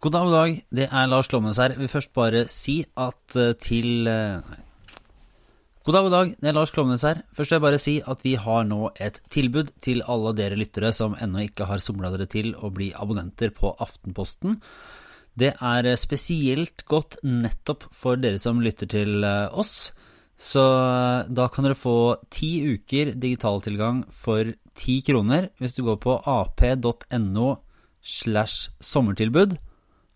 God dag, god dag. Det er Lars Klomnes her. Jeg vil først bare si at eh, til eh. God dag, god dag. Det er Lars Klomnes her. Først vil jeg bare si at vi har nå et tilbud til alle dere lyttere som ennå ikke har somla dere til å bli abonnenter på Aftenposten. Det er eh, spesielt godt nettopp for dere som lytter til oss. Så da kan dere få ti uker digitaltilgang for ti kroner hvis du går på ap.no slash sommertilbud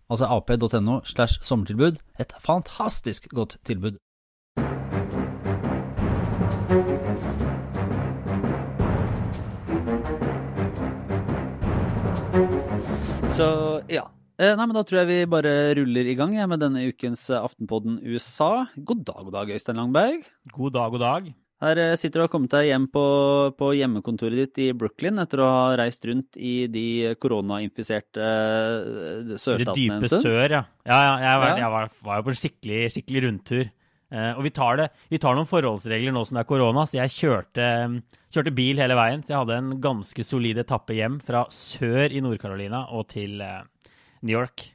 altså ap.no slash sommertilbud. Et fantastisk godt tilbud. Så ja. Eh, nei, men Da tror jeg vi bare ruller i gang med denne ukens Aftenpodden USA. God dag, god dag, Øystein Langberg. God dag, god dag. Her eh, sitter du og har kommet deg hjem på, på, hjemmekontoret ditt i Brooklyn etter å ha reist rundt i de koronainfiserte uh, sørstatene. Det dype sør, ja. Ja, ja jeg, var, jeg var, var, jo på en skikkelig, skikkelig rundtur. Uh, og vi tar, det, vi tar, noen forholdsregler nå som det er korona, så jeg kjørte, kjørte, bil hele veien. Så jeg hadde en ganske solid etappe hjem fra sør i Nord-Carolina og til uh, New York.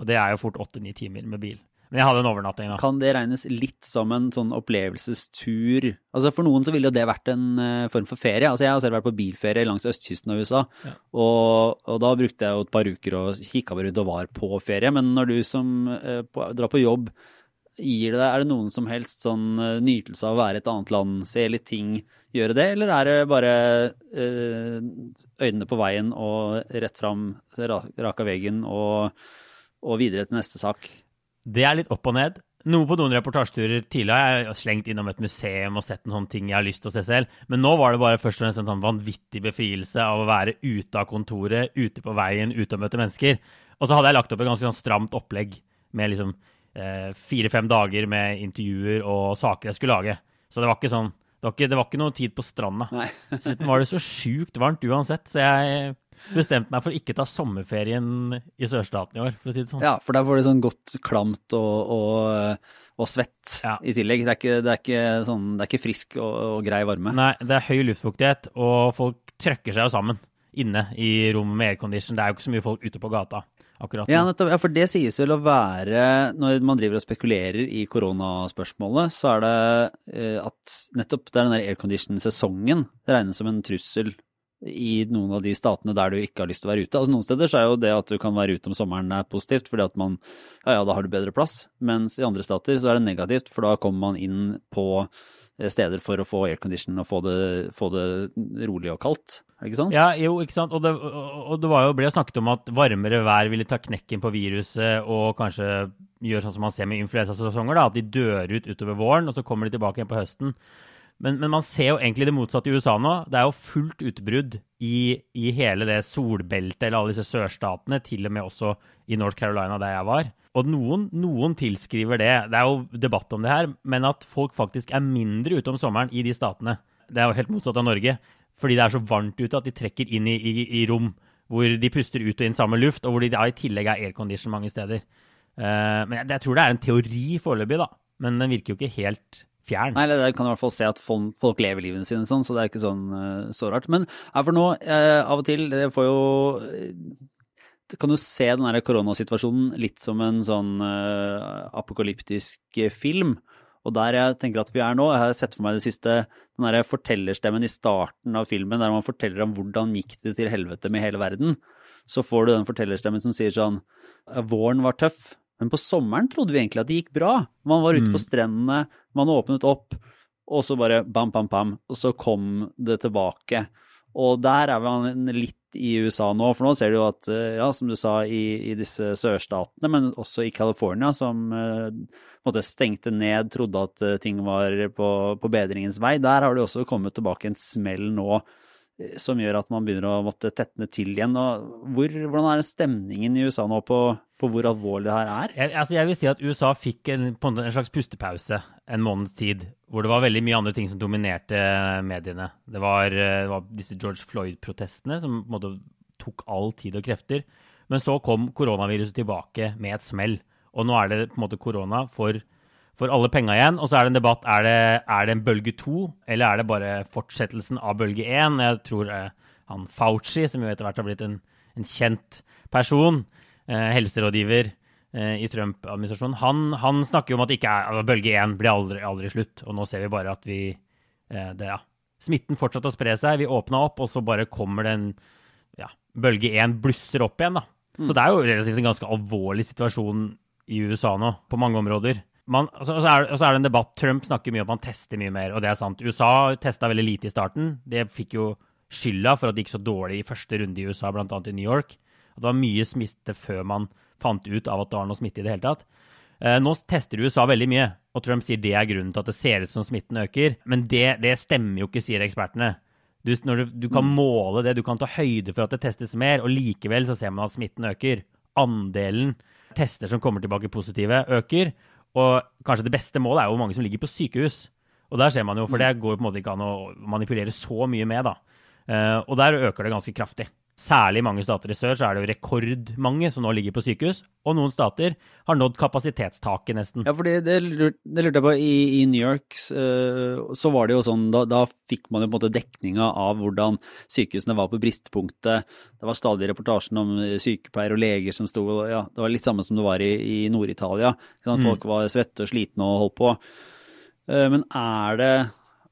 Og det er jo fort åtte-ni timer med bil. Men jeg hadde en overnatting, da. Kan det regnes litt som en sånn opplevelsestur? Altså For noen så ville jo det vært en uh, form for ferie. Altså Jeg har selv vært på bilferie langs østkysten av USA, ja. og, og, da brukte jeg jo et par uker og kikka rundt og var på ferie. Men når du som eh, på, drar på jobb, gir det deg, er det noen som helst sånn uh, nytelse av å være i et annet land, se litt ting, gjøre det, eller er det bare øynene på veien og rett fram, av veggen og, og videre til neste sak? Det er litt opp og ned. Noe på noen reportasjeturer tidligere har jeg slengt innom et museum og sett en sånn ting jeg har lyst til å se selv. Men nå var det bare først og fremst en sånn vanvittig befrielse av å være ute av kontoret, ute på veien, ute og møte mennesker. Og så hadde jeg lagt opp et ganske sånn stramt opplegg med liksom eh, fire-fem dager med intervjuer og saker jeg skulle lage. Så det var ikke sånn det var ikke, det var ikke noe tid på stranda. Dessuten var det så sjukt varmt uansett, så jeg bestemt meg for ikke ta sommerferien i sørstaten i år, for å si det sånn. Ja, for der får det sånn godt klamt og, og, og svett ja. i tillegg. Det er ikke, det er ikke, sånn, det er ikke frisk og, og, grei varme. Nei, det er høy luftfuktighet, og folk trøkker seg jo sammen inne i rommet med aircondition. Det er jo ikke så mye folk ute på gata. akkurat Ja, nettopp, ja, for det sies vel å være, når man driver og spekulerer i koronaspørsmålet, så er det eh, at nettopp det er den der aircondition-sesongen det regnes som en trussel i noen av de statene der du ikke har lyst til å være ute. Altså Noen steder så er jo det at du kan være ute om sommeren er positivt, fordi at man ja, ja, da har du bedre plass. Mens i andre stater så er det negativt, for da kommer man inn på eh, steder for å få aircondition og få det, få det rolig og kaldt. Ikke sant? Ja, jo, ikke sant. Og det, og det jo, ble snakket om at varmere vær ville ta knekken på viruset og kanskje gjøre sånn som man ser med influensasesonger, at de dør ut utover våren, og så kommer de tilbake igjen på høsten. Men, men, man ser jo egentlig det motsatte i USA nå. Det er jo fullt utbrudd i, i, hele det solbeltet eller alle disse sørstatene, til og med også i North Carolina, der jeg var. Og noen, noen, tilskriver det, det er jo debatt om det her, men at folk faktisk er mindre ute om sommeren i de statene. Det er jo helt motsatt av Norge. Fordi det er så varmt ute at de trekker inn i, i, i rom hvor de puster ut og inn samme luft, og hvor de da i tillegg er aircondition mange steder. Uh, men jeg, jeg, tror det er en teori foreløpig, da. Men den virker jo ikke helt fjern. Nei, det kan i hvert fall se at folk, lever livene sine sånn, så det er ikke sånn uh, så rart. Men for nå, uh, av og til, det får jo Kan du se den der koronasituasjonen litt som en sånn apokalyptisk film? Og der jeg tenker at vi er nå, jeg har sett for meg det siste, den der fortellerstemmen i starten av filmen der man forteller om hvordan gikk det til helvete med hele verden. Så får du den fortellerstemmen som sier sånn Våren var tøff, men på sommeren trodde vi egentlig at det gikk bra. Man var ute mm. på strendene, man åpnet opp, og så bare bam, bam, bam, og så kom det tilbake. Og der er man litt i USA nå, for nå ser du jo at, eh, ja, som du sa, i, i disse sørstatene, men også i California, som eh, måte stengte ned, trodde at eh, ting var på, på bedringens vei, der har det også kommet tilbake en smell nå som gjør at man begynner å måtte tetne til igjen. Hvor, hvordan er stemningen i USA nå på, på hvor alvorlig det her er? Jeg, altså jeg vil si at USA fikk en, en, slags pustepause en måneds tid, hvor det var veldig mye andre ting som dominerte mediene. Det var, det var disse George Floyd-protestene som tok all tid og krefter. Men så kom koronaviruset tilbake med et smell. Og nå er det på en måte korona for for alle penga igjen. Og så er det en debatt er det, er det en bølge to, eller er det bare fortsettelsen av bølge én? Jeg tror eh, han Fauci, som jo etter hvert har blitt en, en kjent person, helserådgiver i Trump-administrasjonen, han, han, snakker jo om at er, altså, bølge én blir aldri, aldri, slutt. Og nå ser vi bare at vi det, ja, Smitten fortsatte å spre seg. Vi åpna opp, og så bare kommer det en ja, bølge én blusser opp igjen. da. Mm. Så det er jo relativt en ganske alvorlig situasjon i USA nå, på mange områder. Man, og, så er, og, så er, det en debatt. Trump snakker mye om at man tester mye mer, og det er sant. USA testa veldig lite i starten. Det fikk jo skylda for at det gikk så dårlig i første runde i USA, bl.a. i New York. At det var mye smitte før man fant ut av at det var noe smitte i det hele tatt. Eh, nå tester USA veldig mye, og Trump sier det er grunnen til at det ser ut som smitten øker. Men det, det stemmer jo ikke, sier ekspertene. Du, du, du, kan mm. måle det, du kan ta høyde for at det testes mer, og likevel så ser man at smitten øker. Andelen tester som kommer tilbake positive, øker. Og kanskje det beste målet er jo hvor mange som ligger på sykehus. Og der ser man jo, for det går på en måte ikke an å manipulere så mye med, da. Uh, og der øker det ganske kraftig. Særlig i mange stater i sør så er det jo rekordmange som nå ligger på sykehus. Og noen stater har nådd kapasitetstaket, nesten. Ja, for det, det, lurte jeg på. I, I, New York uh, så var det jo sånn, da, da fikk man jo på en måte dekninga av hvordan sykehusene var på bristepunktet. Det var stadig reportasjen om sykepleiere og leger som sto ja, Det var litt samme som det var i, i Nord-Italia. Mm. Folk var svette og slitne og holdt på. Uh, men er det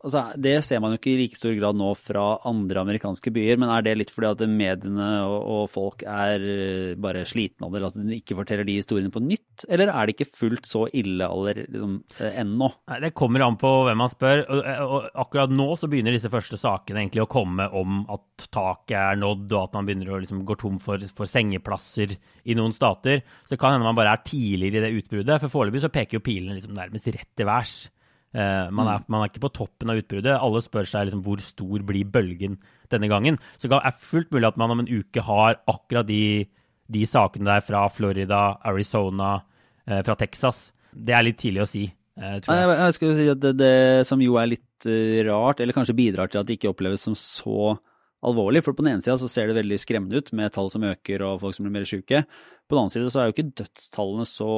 altså, Det ser man jo ikke i like stor grad nå fra andre amerikanske byer, men er det litt fordi at mediene og, og folk er eh, bare slitne av det, at de ikke forteller de historiene på nytt? Eller er det ikke fullt så ille aller, liksom, eh, ennå? Nei, Det kommer an på hvem man spør. Og, og, akkurat nå så begynner disse første sakene egentlig å komme om at taket er nådd, og at man begynner å liksom, gå tom for, for, sengeplasser i noen stater. Så det kan hende man bare er tidligere i det utbruddet. For foreløpig så peker jo pilene liksom nærmest rett til værs. Uh, man, er, mm. man, er, ikke på toppen av utbruddet. Alle spør seg liksom, hvor stor blir bølgen denne gangen. Så det er fullt mulig at man om en uke har akkurat de, de sakene der fra Florida, Arizona, uh, fra Texas. Det er litt tidlig å si. Uh, jeg. Jeg, jeg skulle si at det, det, som jo er litt rart, eller kanskje bidrar til at det ikke oppleves som så alvorlig. For på den ene sida så ser det veldig skremmende ut med tall som øker og folk som blir mer syke. På den annen side så er jo ikke dødstallene så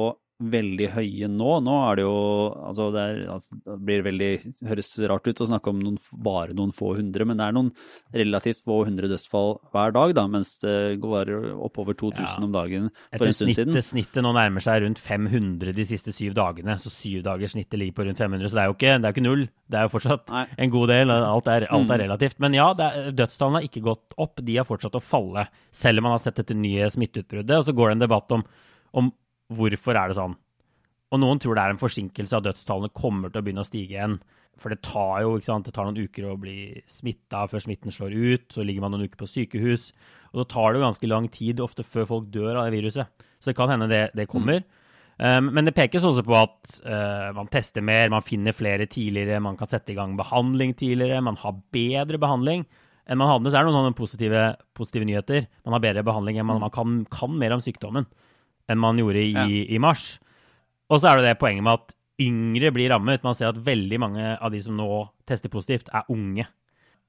veldig høye nå. Nå er det jo altså det, er, altså det blir veldig høres rart ut å snakke om noen, bare noen få hundre, men det er noen relativt få hundre dødsfall hver dag, da, mens det går oppover 2000 ja. om dagen for en stund siden. Snittet nå nærmer seg rundt 500 de siste syv dagene, så syv dager snittet ligger på rundt 500. Så det er jo ikke, det er ikke null, det er jo fortsatt Nei. en god del. Alt er, alt er mm. relativt. Men ja, er, dødstallene har ikke gått opp, de har fortsatt å falle, selv om man har sett dette nye smitteutbruddet. Og så går det en debatt om, om Hvorfor er det sånn? Og noen tror det er en forsinkelse av dødstallene kommer til å begynne å stige igjen. For det tar jo sant, det tar noen uker å bli smitta før smitten slår ut. Så ligger man noen uker på sykehus. Og så tar det jo ganske lang tid ofte før folk dør av det viruset. Så det kan hende det, det kommer. Mm. Um, men det pekes også på at uh, man tester mer, man finner flere tidligere, man kan sette i gang behandling tidligere, man har bedre behandling enn man hadde. Så er det noen positive, positive nyheter. Man har bedre behandling enn man, man kan, kan mer om sykdommen enn man gjorde i, ja. i mars. Og så er det det poenget med at yngre blir rammet. Man ser at veldig mange av de som nå tester positivt, er unge.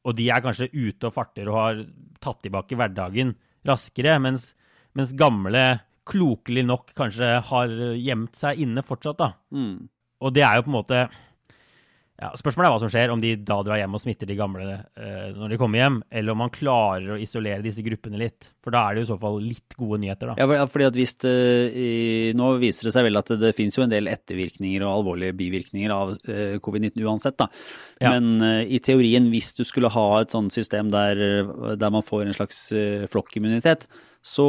Og de er kanskje ute og farter og har tatt tilbake hverdagen raskere, mens, mens gamle klokelig nok kanskje har gjemt seg inne fortsatt. da. Mm. Og det er jo på en måte ja, Spørsmålet er hva som skjer, om de da drar hjem og smitter de gamle eh, når de kommer hjem, eller om man klarer å isolere disse gruppene litt. For da er det jo i så fall litt gode nyheter, da. Ja, fordi at hvis det, i, Nå viser det seg vel at det, det finnes jo en del ettervirkninger og alvorlige bivirkninger av eh, covid-19 uansett, da. Ja. Men eh, i teorien, hvis du skulle ha et sånt system der, der man får en slags eh, flokkimmunitet, så,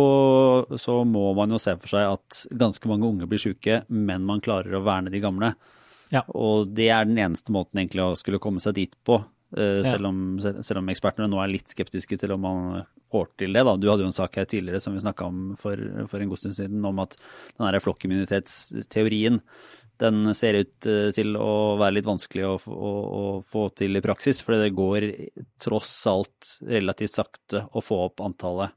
så må man jo se for seg at ganske mange unge blir syke, men man klarer å verne de gamle. Ja. Og det er den eneste måten egentlig å skulle komme seg dit på. Uh, selv, om, selv, om, ekspertene nå er litt skeptiske til om man får til det. Da. Du hadde jo en sak her tidligere som vi snakka om for, for, en god stund siden, om at den flokkimmunitetsteorien den ser ut uh, til å være litt vanskelig å, å, å, få til i praksis. For det går tross alt relativt sakte å få opp antallet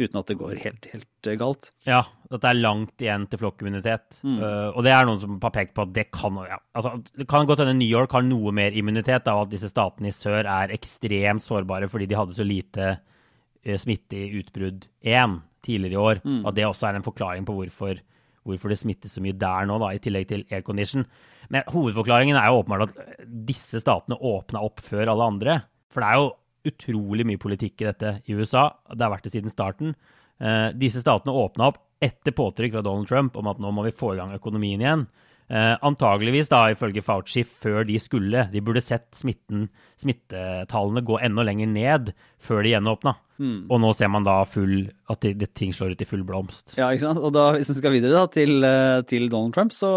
uten at det går helt, helt eh, galt. Ja, at det er langt igjen til flokkimmunitet. Mm. Uh, og det er noen som har pekt på at det kan ja, altså, Det kan godt hende New York har noe mer immunitet av at disse statene i sør er ekstremt sårbare fordi de hadde så lite uh, smitte i utbrudd én tidligere i år. Mm. At det også er en forklaring på hvorfor, hvorfor det smittes så mye der nå, da, i tillegg til aircondition. Men hovedforklaringen er jo åpenbart at disse statene åpna opp før alle andre. For det er jo utrolig mye politikk i dette i USA. Det har vært det siden starten. Eh, disse statene åpna opp etter påtrykk fra Donald Trump om at nå må vi få i gang økonomien igjen. Eh, antageligvis, da, ifølge Fauci, før de skulle. De burde sett smitten, smittetallene gå enda lenger ned før de gjenåpna. Mm. Og nå ser man da full, at det, det, ting slår ut i full blomst. Ja, ikke sant. Og da, hvis en skal videre da, til, eh, til, Donald Trump, så,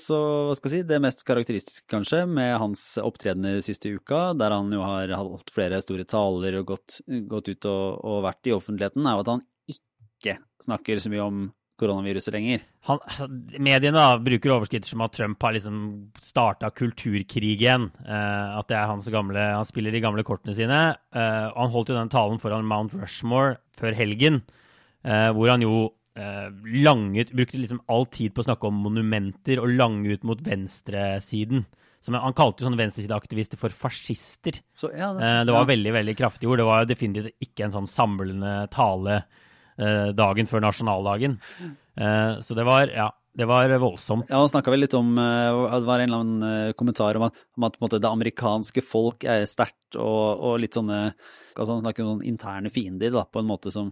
så hva skal jeg si, det mest karakteristiske kanskje med hans opptredener siste uka, der han jo har holdt flere store taler og gått, gått ut og, og vært i offentligheten, er jo at han ikke snakker så mye om koronaviruset lenger. Han, mediene da, bruker overskrifter som at Trump har liksom starta kulturkrigen. Uh, at det er hans gamle Han spiller de gamle kortene sine. Uh, han holdt jo den talen foran Mount Rushmore før helgen, uh, hvor han jo langet Brukte liksom all tid på å snakke om monumenter og lange ut mot venstresiden. Som, han kalte jo sånne venstresideaktivister for fascister. Så, ja, det, det, var veldig veldig kraftige ord. Det var definitivt ikke en sånn samlende tale Eh, dagen før nasjonaldagen. Eh, så det var, ja, det var voldsomt. Ja, Han snakka vel litt om eh, Det var en eller annen kommentar om at, om at måte, det amerikanske folk er sterkt, og, og, litt sånne altså Han snakker om sånne interne fiender, da, på en måte som,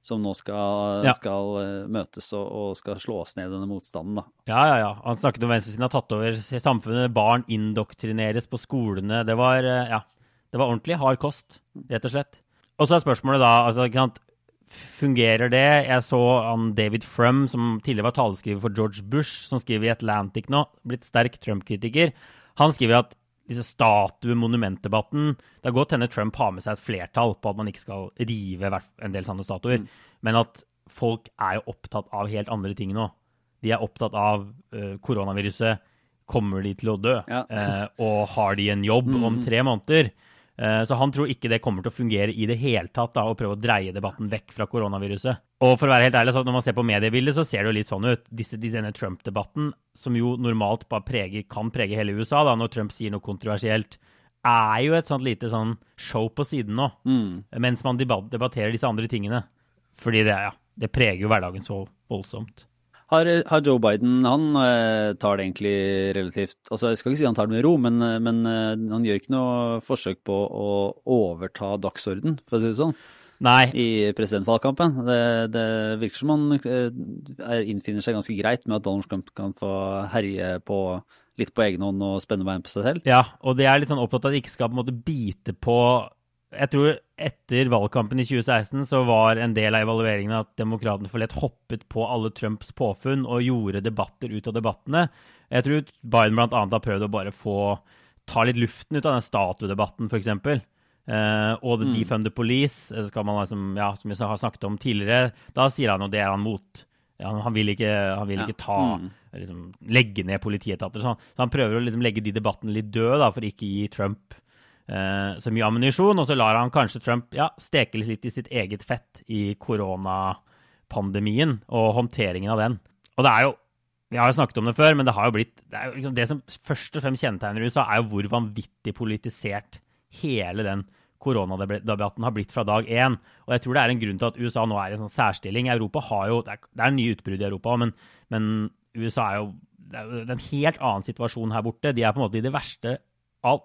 som nå skal, ja. skal møtes og, og, skal slås ned denne motstanden. Da. Ja, ja, ja. Han snakket om venstresiden har tatt over samfunnet. Barn indoktrineres på skolene. Det var, ja, det var ordentlig hard kost, rett og slett. Og så er spørsmålet da altså, fungerer det? Jeg så han David Frum, som tidligere var taleskriver for George Bush, som skriver i Atlantic nå, blitt sterk Trump-kritiker. Han skriver at disse statue-monumentdebatten Det er godt hende Trump har med seg et flertall på at man ikke skal rive en del sånne statuer, mm. men at folk er jo opptatt av helt andre ting nå. De er opptatt av uh, koronaviruset. Kommer de til å dø? Ja. uh, og har de en jobb mm. om tre måneder? Eh, så han tror ikke det kommer til å fungere i det hele tatt, da, å prøve å dreie debatten vekk fra koronaviruset. Og for å være helt ærlig, så når man ser på mediebildet, så ser det jo litt sånn ut. Disse, denne Trump-debatten, som jo normalt bare preger, kan prege hele USA, da, når Trump sier noe kontroversielt, er jo et sånt lite sånn show på siden nå. Mm. Mens man debatterer disse andre tingene. Fordi det, ja, det preger jo hverdagen så voldsomt. Har, har, Joe Biden Han uh, tar det egentlig relativt altså Jeg skal ikke si han tar det med ro, men, eh, men uh, han gjør ikke noe forsøk på å overta dagsorden, for å si det sånn. Nei. I presidentvalgkampen. Det, det virker som han uh, innfinner seg ganske greit med at Donald Trump kan få herje på litt på egen hånd og spenne bein på seg selv. Ja, og det er litt sånn opptatt av at de ikke skal på en måte bite på jeg tror etter valgkampen i 2016 så var en del av evalueringen at demokratene for lett hoppet på alle Trumps påfunn og gjorde debatter ut av debattene. Jeg tror Biden bl.a. har prøvd å bare få ta litt luften ut av den statuedebatten, f.eks. Uh, og The mm. Defund the Police, eh, skal man liksom, ja, som vi har snakket om tidligere, da sier han jo det er han mot. Ja, han vil ikke, han vil ikke ta, mm. liksom, legge ned politietater. Så han, så han prøver å liksom legge de debattene litt døde da, for ikke å gi Trump eh, så mye ammunisjon. Og så lar han kanskje Trump ja, steke litt i sitt eget fett i koronapandemien og håndteringen av den. Og det er jo Vi har jo snakket om det før, men det har jo blitt Det, jo liksom, det som først og fremst kjennetegner USA, er jo hvor vanvittig politisert hele den koronadebatten har blitt fra dag én. Og jeg tror det er en grunn til at USA nå er i en sånn særstilling. Europa har jo, Det er, det er nye utbrudd i Europa, men, men USA er jo det er en helt annen situasjon her borte. De er på en måte i det verste av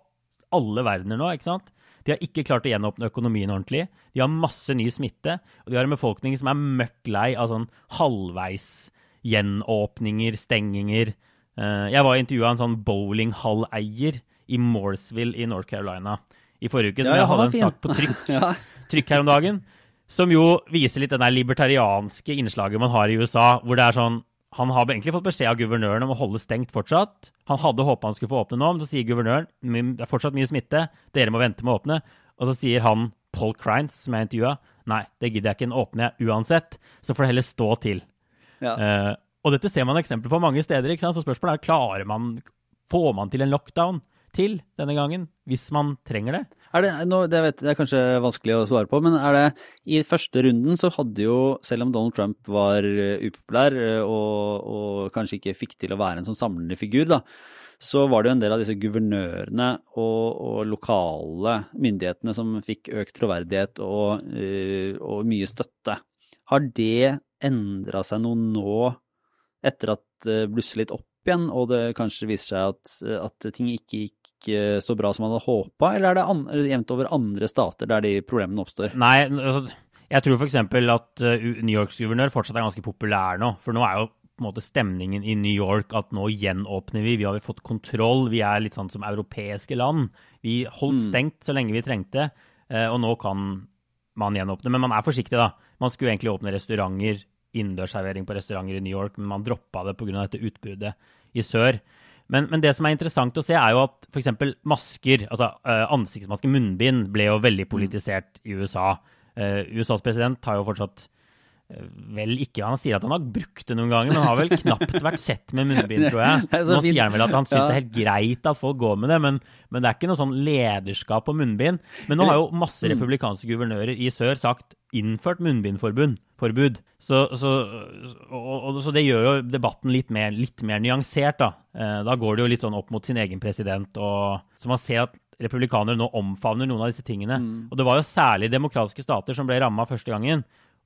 alle verdener nå. ikke sant? De har ikke klart å gjenåpne økonomien ordentlig. De har masse ny smitte. Og de har en befolkning som er møkk lei av sånn halvveis gjenåpninger, stenginger. Eh, jeg var intervjua en sånn bowlinghalleier i Morsville i North Carolina i forrige uke, som ja, jeg hadde en sak på trykk, ja. trykk her om dagen. Som jo viser litt den der libertarianske innslaget man har i USA, hvor det er sånn han har egentlig fått beskjed av guvernøren om å holde stengt fortsatt. Han hadde håpa han skulle få åpne nå, men så sier guvernøren det er fortsatt mye smitte, dere må vente med å åpne. Og så sier han Paul Crines, som jeg intervjua, nei, det gidder jeg ikke, den åpner jeg uansett. Så får det heller stå til. Ja. Uh, og dette ser man eksempler på mange steder. ikke sant? Så spørsmålet er klarer man, får man til en lockdown til denne gangen, hvis man trenger det? Er det, nå, det, vet, det, er kanskje vanskelig å svare på, men er det i første runden så hadde jo, selv om Donald Trump var eh, upopulær eh, og, og kanskje ikke fikk til å være en sånn samlende figur, da, så var det jo en del av disse guvernørene og, og lokale myndighetene som fikk økt troverdighet og, eh, og mye støtte. Har det endra seg noe nå, etter at det blusser litt opp igjen, og det kanskje viser seg at, at ting ikke gikk så bra som man hadde håpa, eller er det, an, jevnt over andre stater der de problemene oppstår? Nei, altså, Jeg tror f.eks. at uh, New Yorks guvernør fortsatt er ganske populær nå. For nå er jo på en måte stemningen i New York at nå gjenåpner vi, vi har fått kontroll, vi er litt sånn som europeiske land. Vi holdt Mm. stengt så lenge vi trengte, eh, og nå kan man gjenåpne. Men man er forsiktig, da. Man skulle egentlig åpne restauranter, innendørsservering på restauranter i New York, men man droppa det pga. dette utbruddet i sør. Men, men det som er interessant å se, er jo at f.eks. masker, altså eh, ansiktsmasker, munnbind, ble jo veldig politisert i USA. Uh, USAs president har jo fortsatt uh, Vel ikke, Han sier at han har brukt det noen ganger, men han har vel knapt vært sett med munnbind, tror jeg. Nå sier han vel at han syns det er helt greit at folk går med det, men, men det er ikke noe sånn lederskap på munnbind. Men nå har jo masse Mm. republikanske guvernører i sør sagt innført munnbindforbud. Forbud. Så, så, og, og, så det gjør jo debatten litt mer, litt mer nyansert, da. Eh, da går det jo litt sånn opp mot sin egen president, og så man ser at republikanere nå omfavner noen av disse tingene. Og det var jo særlig demokratiske stater som ble ramma første gangen.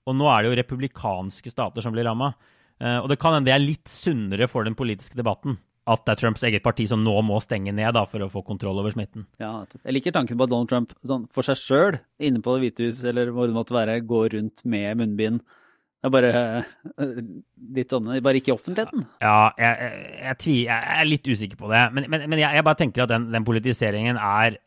Og nå er det jo republikanske stater som blir ramma. Eh, og det kan hende det er litt sunnere for den politiske debatten at det er Trumps eget parti som nå må stenge ned da, for å få kontroll over smitten. Ja, jeg liker tanken på at Donald Trump sånn, for seg sjøl, inne på Det hvite hus eller hvor det måtte være, går rundt med munnbind. Det er bare eh, litt sånn Bare ikke i offentligheten. Ja, jeg, jeg, jeg, jeg er litt usikker på det. Men, men, men jeg, bare tenker at den, den politiseringen er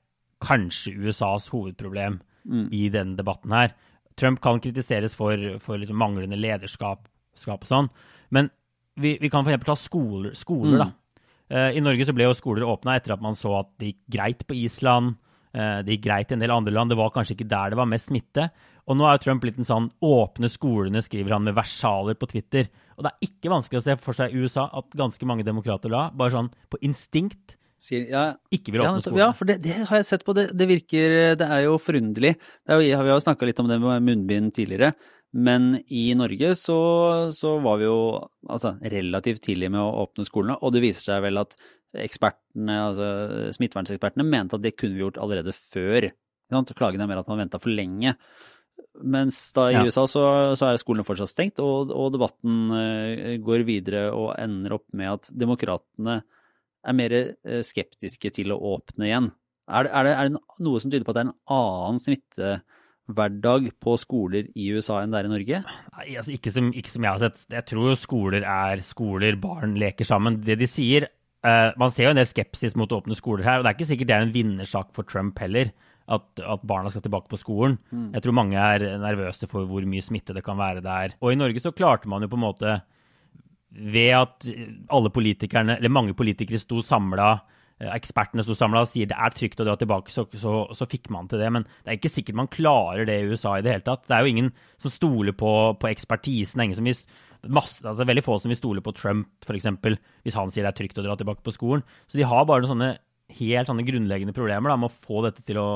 kanskje USAs hovedproblem Mm. i denne debatten her. Trump kan kritiseres for, for liksom manglende lederskap og sånn, men vi, vi kan f.eks. ta skoler, skoler da. Eh, I Norge så ble jo skoler åpna etter at man så at det gikk greit på Island. eh, det gikk greit i en del andre land. Det var kanskje ikke der det var mest smitte. Og nå er jo Trump blitt en sånn 'åpne skolene', skriver han med versaler på Twitter. Og det er ikke vanskelig å se for seg i USA at ganske mange demokrater da, bare sånn på instinkt, Sier, ja, ikke vil åpne ja, skolene. ja, for det, det har jeg sett på. Det, det virker Det er jo forunderlig. Det er jo, vi har jo snakka litt om det med munnbind tidligere. Men i Norge så, så var vi jo altså, relativt tidlig med å åpne skolene, og det viser seg vel at ekspertene, altså smittevernsekspertene mente at det kunne vi gjort allerede før. Klagen er mer at man venta for lenge. Mens da i Ja. USA så, så er skolene fortsatt stengt, og, og debatten eh, går videre og ender opp med at demokratene er mer eh, skeptiske til å åpne igjen. Er det, er, det, er det noe som tyder på at det er en annen smittehverdag på skoler i USA enn det er i Norge? Nei, altså ikke, som, ikke som jeg har sett. Jeg tror jo skoler er skoler, barn leker sammen. Det de sier uh, Man ser jo en del skepsis mot å åpne skoler her, og det er ikke sikkert det er en vinnersak for Trump heller. At, at barna skal tilbake på skolen. Jeg tror mange er nervøse for hvor mye smitte det kan være der. Og i Norge så klarte man jo på en måte ved at alle politikerne, eller mange politikere sto samla, ekspertene sto samla og sier det er trygt å dra tilbake, så, så, så fikk man til det. Men det er ikke sikkert man klarer det i USA i det hele tatt. Det er jo ingen som stoler på, på ekspertisen. Er ingen som vil, masse, altså veldig få som vil stole på Trump, f.eks., hvis han sier det er trygt å dra tilbake på skolen. Så de har bare noen sånne helt sånne grunnleggende problemer da, med å få dette til å,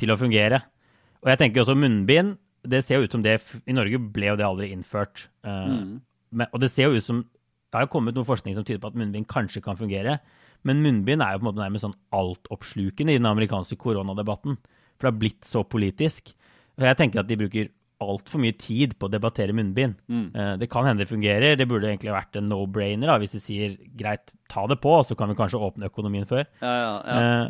til å fungere. Og jeg tenker også munnbind. Det ser jo ut som det I Norge ble jo det aldri innført. Eh, men, og det ser jo ut som Det har jo kommet noe forskning som tyder på at munnbind kanskje kan fungere. Men munnbind er jo på en måte nærmest sånn altoppslukende i den amerikanske koronadebatten. For det har blitt så politisk. Og jeg tenker at de bruker altfor mye tid på å debattere munnbind. Mm. det kan hende det fungerer. Det burde egentlig vært en no-brainer da, hvis de sier greit, ta det på, så kan vi kanskje åpne økonomien før. Ja, ja, ja. Eh,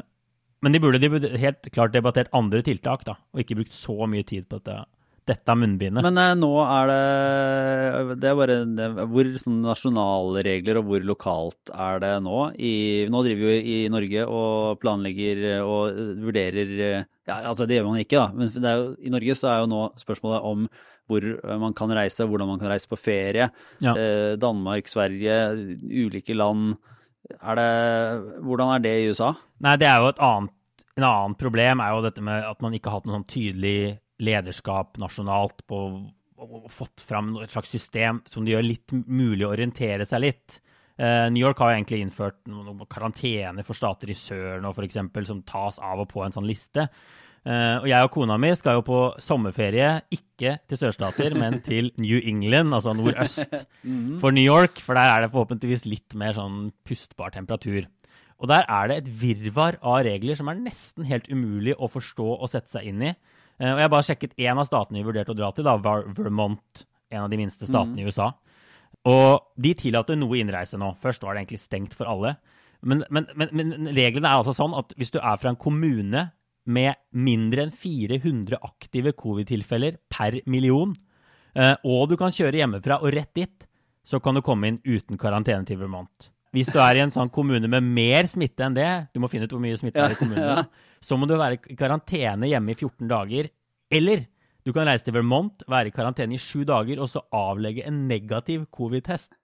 men de burde, de burde helt klart debattert andre tiltak, da, og ikke brukt så mye tid på dette, dette er munnbindet. Men eh, nå er det Det er bare det, Hvor sånn nasjonalregler og hvor lokalt er det nå? I, nå driver vi jo i Norge og planlegger og vurderer Ja, altså det gjør man ikke, da. Men det jo, i Norge så er jo nå spørsmålet om hvor man kan reise, hvordan man kan reise på ferie. Ja. Eh, Danmark, Sverige, ulike land. Er det, hvordan er det i USA? Nei, det er jo et annet En annen problem er jo dette med at man ikke har hatt noen sånn tydelig lederskap nasjonalt på og fått fram et slags system som det gjør litt mulig å orientere seg litt. Uh, New York har jo egentlig innført noen karantene for stater i sør nå, f.eks., som tas av og på en sånn liste. Uh, og jeg og kona mi skal jo på sommerferie, ikke til sørstater, men til New England, altså nordøst for New York. For der er det forhåpentligvis litt mer sånn pustbar temperatur. Og der er det et virvar av regler som er nesten helt umulig å forstå og sette seg inn i. Eh, og jeg har bare sjekket én av statene vi vurderte å dra til, da, var Vermont, en av de minste statene i USA. Og de tillater noe innreise nå. Først var det egentlig stengt for alle. Men, men, men, men reglene er altså sånn at hvis du er fra en kommune med mindre enn 400 aktive covid-tilfeller per million, eh, og du kan kjøre hjemmefra og rett dit, så kan du komme inn uten karantene til Vermont. Hvis du er i en sånn kommune med mer smitte enn det, du må finne ut hvor mye smitte er i kommunen, så må du være i karantene hjemme i 14 dager. Eller du kan reise til Vermont, være i karantene i sju dager, og så avlegge en negativ covid-test.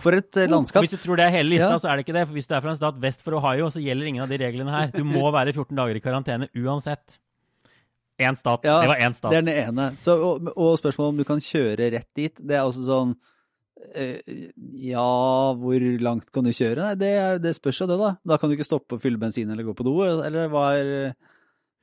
For et eh, landskap. Hvis du tror det er hele lista, Ja. så er det ikke det. For hvis du er fra en stat vest for Ohio, så gjelder ingen av de reglene her. Du må være 14 dager i karantene uansett. Én stat. Ja, det var én stat. Det er den ene. Så, og, og spørsmålet om du kan kjøre rett dit, det er altså sånn Ja, hvor langt kan du kjøre? Nei, det, det spørs jo det, da. Da kan du ikke stoppe og fylle bensin eller gå på do, eller hva er,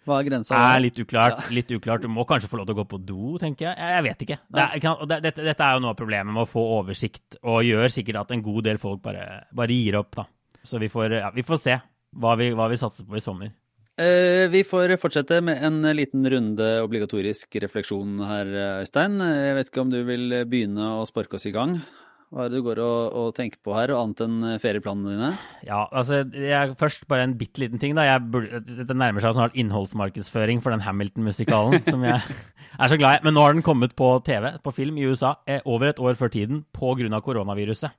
hva er grensa? er litt uklart. litt uklart. Du må kanskje få lov til å gå på do, tenker jeg. Jeg, vet ikke. Det er, det, dette, dette er jo noe av problemet med å få oversikt, og gjør sikkert at en god del folk bare, bare gir opp, da. Så vi får, ja, vi får se hva vi, hva vi satser på i sommer. Eh, vi får fortsette med en liten runde obligatorisk refleksjon her, Øystein. Jeg vet ikke om du vil begynne å sparke oss i gang? Hva er det du går og, og tenker på her, annet enn ferieplanene dine? Ja, altså, jeg, først bare en bitte liten ting. da. Jeg burde, det nærmer seg snart innholdsmarkedsføring for den Hamilton-musikalen, som jeg er så glad i. Men nå har den kommet på TV, på film i USA, eh, over et år før tiden pga. koronaviruset.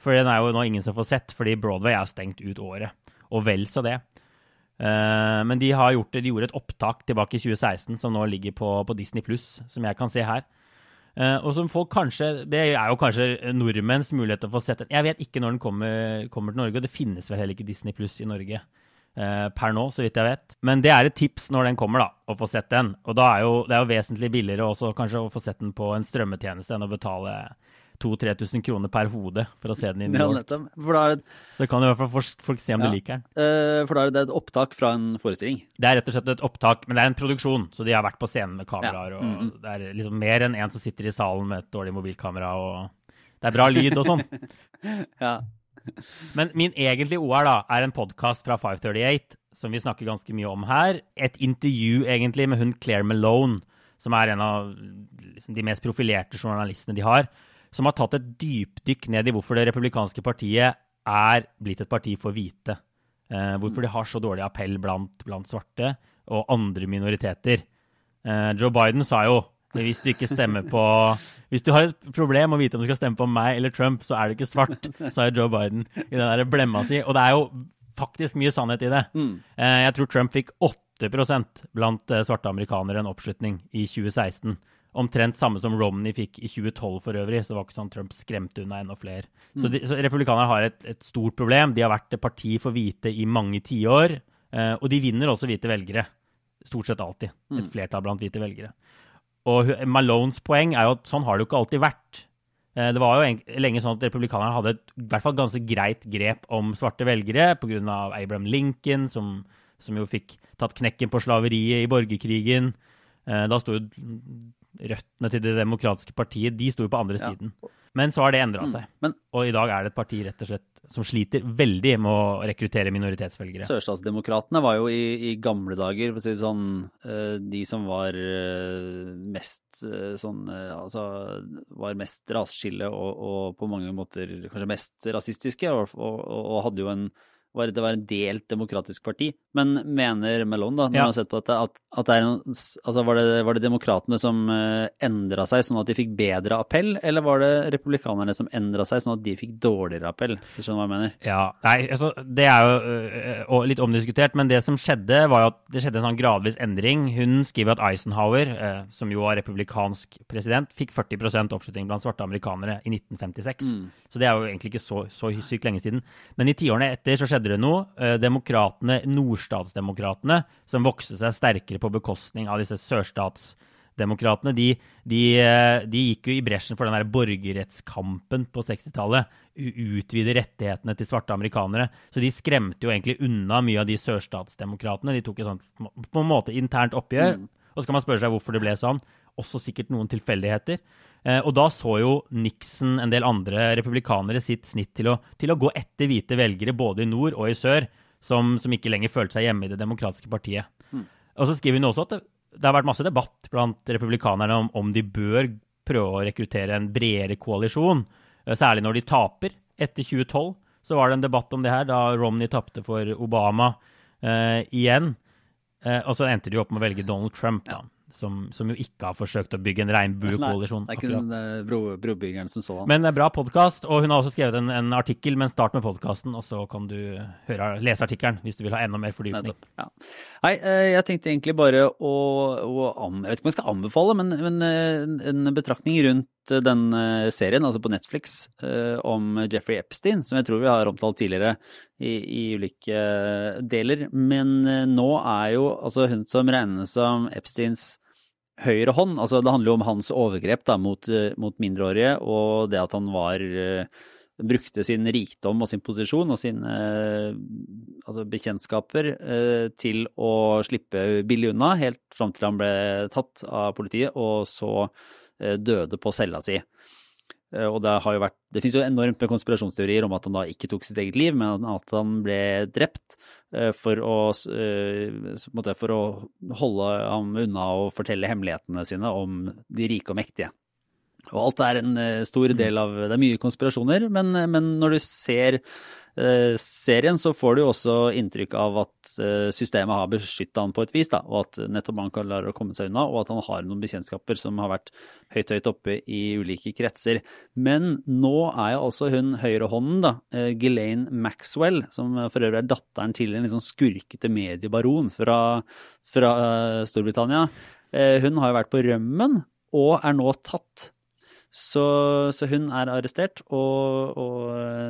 For den er jo nå ingen som får sett, fordi Broadway er stengt ut året. Og vel så det. Eh, men de, gjort, de gjorde et opptak tilbake i 2016 som nå ligger på, på Disney pluss, som jeg kan se her. Eh, og som folk kanskje Det er jo kanskje nordmenns mulighet til å få sett den. Jeg vet ikke når den kommer, kommer til Norge, og det finnes vel heller ikke Disney pluss i Norge eh, per nå, så vidt jeg vet. Men det er et tips når den kommer, da, å få sett den. Og da er jo, det er jo vesentlig billigere også kanskje å få sett den på en strømmetjeneste enn å betale 2000-3000 kroner per hode for å se den i New Ja, York. nettopp. For da er det, Så kan i hvert fall folk- se om Ja. de liker den. Uh, for da er det et opptak fra en forestilling. Det er rett og slett et opptak, men det er en produksjon. Så de har vært på scenen med kameraer. Ja. og Mhm. Det er liksom mer enn en som sitter i salen med et dårlig mobilkamera. og Det er bra lyd og sånn. Ja. Men min egentlige OR da, er en podkast fra 538 som vi snakker ganske mye om her. Et intervju egentlig med hun Claire Malone, som er en av liksom, de mest profilerte journalistene de har. Som har tatt et dypdykk ned i hvorfor det republikanske partiet er blitt et parti for hvite. Eh, hvorfor de har så dårlig appell blant, blant svarte og andre minoriteter. Eh, Joe Biden sa jo hvis du ikke stemmer på Hvis du har et problem å vite om du skal stemme på meg eller Trump, så er du ikke svart, sa jo Joe Biden i den der blemma si. Og det er jo faktisk mye sannhet i det. Mm. Eh, Jeg tror Trump fikk 8 blant eh, svarte amerikanere en oppslutning i 2016. Omtrent samme som Romney fikk i 2012 for øvrig. Så det var ikke sånn Trump skremte unna enda flere. Så, de, så republikanerne har et, et stort problem. De har vært et parti for hvite i mange tiår. Eh, og de vinner også hvite velgere. Stort sett alltid. Et flertall blant hvite velgere. Og Malones poeng er jo at sånn har det jo ikke alltid vært. Eh, Det var jo lenge sånn at republikanerne hadde et i hvert fall ganske greit grep om svarte velgere pga. Abraham Lincoln, som, som jo fikk tatt knekken på slaveriet i borgerkrigen. Eh, Da sto jo røttene til Det demokratiske partiet de sto jo på andre Ja. siden. Men så har det endra seg. Men Og i dag er det et parti rett og slett som sliter veldig med å rekruttere minoritetsvelgere. Sørstatsdemokratene var jo i, i gamle dager, for å si det sånn, eh, de som var eh, mest eh, sånn Altså var mest raseskille og, og på mange måter kanskje mest rasistiske, og, og, og hadde jo en var, det var en delt demokratisk parti. Men mener Mellon, da, når Ja. har sett på dette, at, at det er noen, altså var, det, var det demokratene som uh, endra seg sånn at de fikk bedre appell, eller var det republikanerne som endra seg sånn at de fikk dårligere appell? Du skjønner hva jeg mener? Ja, nei, altså, Det er jo øh, litt omdiskutert, men det som skjedde, var jo at det skjedde en sånn gradvis endring. Hun skriver at Eisenhower, øh, som jo var republikansk president, fikk 40% oppslutning blant svarte amerikanere i 1956. Så det er jo egentlig ikke så, så sykt lenge siden. Men i tiårene etter så skjedde det noe. Eh, Demokratene, nordstatsdemokratene, som vokste seg sterkere på bekostning av disse sørstatsdemokratene, de, de, eh, de gikk jo i bresjen for den der borgerrettskampen på 60-tallet. Utvide rettighetene til svarte amerikanere. Så de skremte jo egentlig unna mye av de sørstatsdemokratene. De tok et sånt på en måte internt oppgjør. Og så kan man spørre seg hvorfor det ble sånn. Også sikkert noen tilfeldigheter. Eh, og da så jo Nixon en del andre republikanere sitt snitt til å, til å gå etter hvite velgere både i nord og i sør, som, som ikke lenger følte seg hjemme i Det demokratiske partiet. Og så skriver hun også at det, det har vært masse debatt blant republikanerne om, om de bør prøve å rekruttere en bredere koalisjon, eh, særlig når de taper. Etter 2012 så var det en debatt om det her, da Romney tapte for Obama. Uh, igjen. Uh, og så endte de opp med å velge Donald Trump, da. Som, som, jo ikke har forsøkt å bygge en regnbuekoalisjon. Det er ikke den bro, brobyggeren som så han. Men bra podkast, og hun har også skrevet en, en artikkel. Men start med podkasten, og så kan du høre, lese artikkelen hvis du vil ha enda mer fordypning. Ja. Nei, jeg tenkte egentlig bare å, å Jeg vet ikke om jeg skal anbefale, men, men en betraktning rundt den serien, altså på Netflix, om Jeffrey Epstein, som jeg tror vi har omtalt tidligere i, i ulike deler. Men nå er jo altså hun som regnes som Epsteins høyre hånd. Altså, det handler jo om hans overgrep da, mot, mot, mindreårige, og det at han var brukte sin rikdom og sin posisjon og sine altså bekjentskaper til å slippe billig unna, helt fram til han ble tatt av politiet og så døde på cella si. Og det har jo vært Det finnes jo enormt med konspirasjonsteorier om at han da ikke tok sitt eget liv, men at han ble drept for å, for å holde ham unna og fortelle hemmelighetene sine om de rike og mektige. Og alt er en stor del av Det er mye konspirasjoner, men, men når du ser serien, så får du jo også inntrykk av at systemet har beskytta han på et vis, da, og at nettopp han klarer å komme seg unna, og at han har noen bekjentskaper som har vært høyt, høyt oppe i ulike kretser. Men nå er jo altså hun høyrehånden, da, Ghislaine Maxwell, som for øvrig er datteren til en sånn skurkete mediebaron fra, fra Storbritannia, hun har jo vært på rømmen og er nå tatt så, så, hun er arrestert og, og,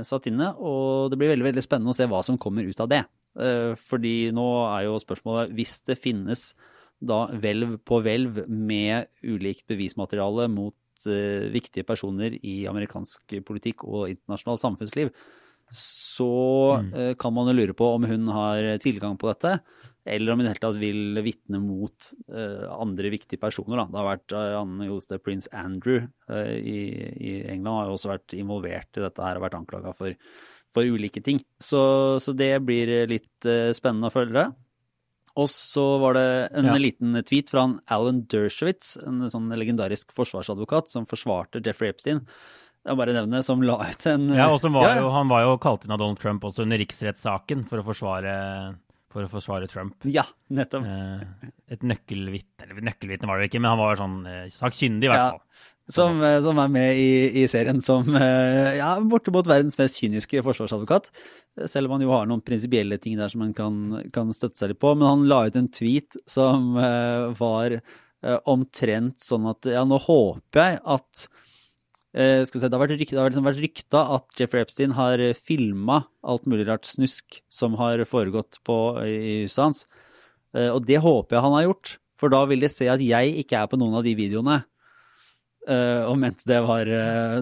satt inne, og det blir veldig, veldig spennende å se hva som kommer ut av det. Fordi nå er jo spørsmålet hvis det finnes da hvelv på hvelv med ulikt bevismateriale mot uh, viktige personer i amerikansk politikk og internasjonalt samfunnsliv, så uh, kan man jo lure på om hun har tilgang på dette eller om hun helt tatt vil vitne mot uh, andre viktige personer. Da. Det har vært uh, Anne Joste prins Andrew i, i, England har jo også vært involvert i dette her og vært anklaga for, for, ulike ting. Så, så, det blir litt spennende å følge. Og så var det en ja. liten tweet fra Alan Dershowitz, en sånn legendarisk forsvarsadvokat som forsvarte Jeffrey Epstein. Jeg bare nevne, som la ut en Ja, og var ja. jo, Han var jo kalt inn av Donald Trump også under riksrettssaken for å forsvare for å forsvare Trump. Ja, nettopp. Eh, et nøkkelvitne Eller nøkkelvitne var det ikke, men han var sånn eh, sakkyndig, i hvert fall. Ja, som, eh, som, er med i, i serien som ja, bortimot verdens mest kyniske forsvarsadvokat. Selv om han jo har noen prinsipielle ting der som han kan, kan, støtte seg litt på. Men han la ut en tweet som var omtrent sånn at ja, nå håper jeg at si, det har vært, rykt, det har liksom vært rykta at Jeffrey Epstein har eh, filma alt mulig rart snusk som har foregått på, i huset hans. Eh, og det håper jeg han har gjort, for da vil de se at jeg ikke er på noen av de videoene. Og mente det var,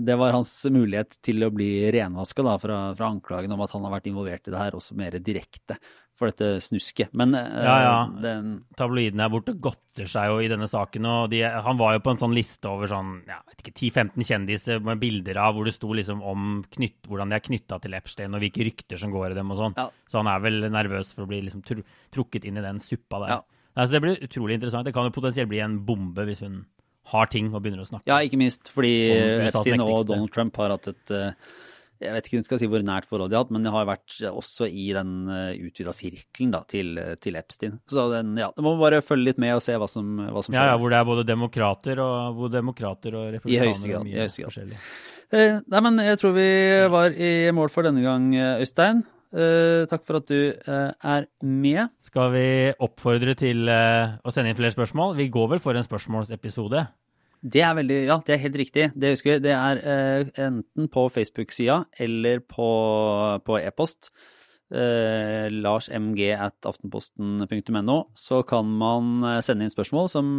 det var hans mulighet til å bli renvaska fra, fra anklagen om at han har vært involvert i det her, også mer direkte for dette snusket. Men uh, ja, ja. Den... tabloidene er borte godter seg jo i denne saken. og de, Han var jo på en sånn liste over sånn, ja, 10-15 kjendiser med bilder av hvor det sto liksom om knytt, hvordan de er knytta til Epstein, og hvilke rykter som går i dem og sånn. Ja. Så han er vel nervøs for å bli liksom tr trukket inn i den suppa der. Altså, det blir utrolig interessant. Det kan jo potensielt bli en bombe hvis hun har ting og begynner å snakke. Ja, ikke minst fordi Epstein og Donald Trump har hatt et uh, jeg vet ikke om jeg skal si hvor nært forhold de har hatt, men det har vært også i den eh, utvida sirkelen da, til, til, Epstein. Så den, ja, det må bare følge litt med og se hva som, hva som skjer. Ja, ja, hvor det er både demokrater og, hvor demokrater og republikanere. I høyeste grad. I høyeste grad. Eh, nei, men jeg tror vi var i mål for denne gang, Øystein. Eh, takk for at du uh, er med. Skal vi oppfordre til uh, å sende inn flere spørsmål? Vi går vel for en spørsmålsepisode? Det er veldig, ja, det er helt riktig. Det husker vi. Det er enten på Facebook-sida eller på, på e-post. Eh, Lars at aftenposten.no. Så kan man sende inn spørsmål som,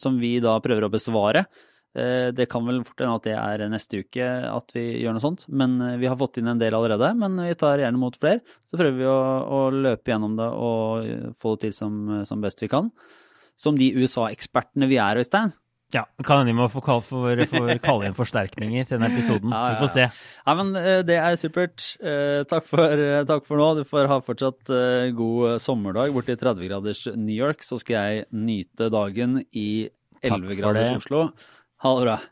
som vi da prøver å besvare. Eh, det kan vel fort hende at det er neste uke at vi gjør noe sånt. Men eh, vi har fått inn en del allerede. Men vi tar gjerne mot flere. Så prøver vi å, å løpe gjennom det og få det til som, som best vi kan. Som de USA-ekspertene vi er, Øystein. Ja, kan hende vi må få kalle, for, for, kalle inn forsterkninger til denne episoden. Ja, ja, ja. Vi får se. Ja, men eh, Det er supert. Eh, takk for, eh, takk for nå. Du får ha fortsatt god sommerdag borti 30 graders New York. Så skal jeg nyte dagen i 11 graders Oslo. Ha det bra.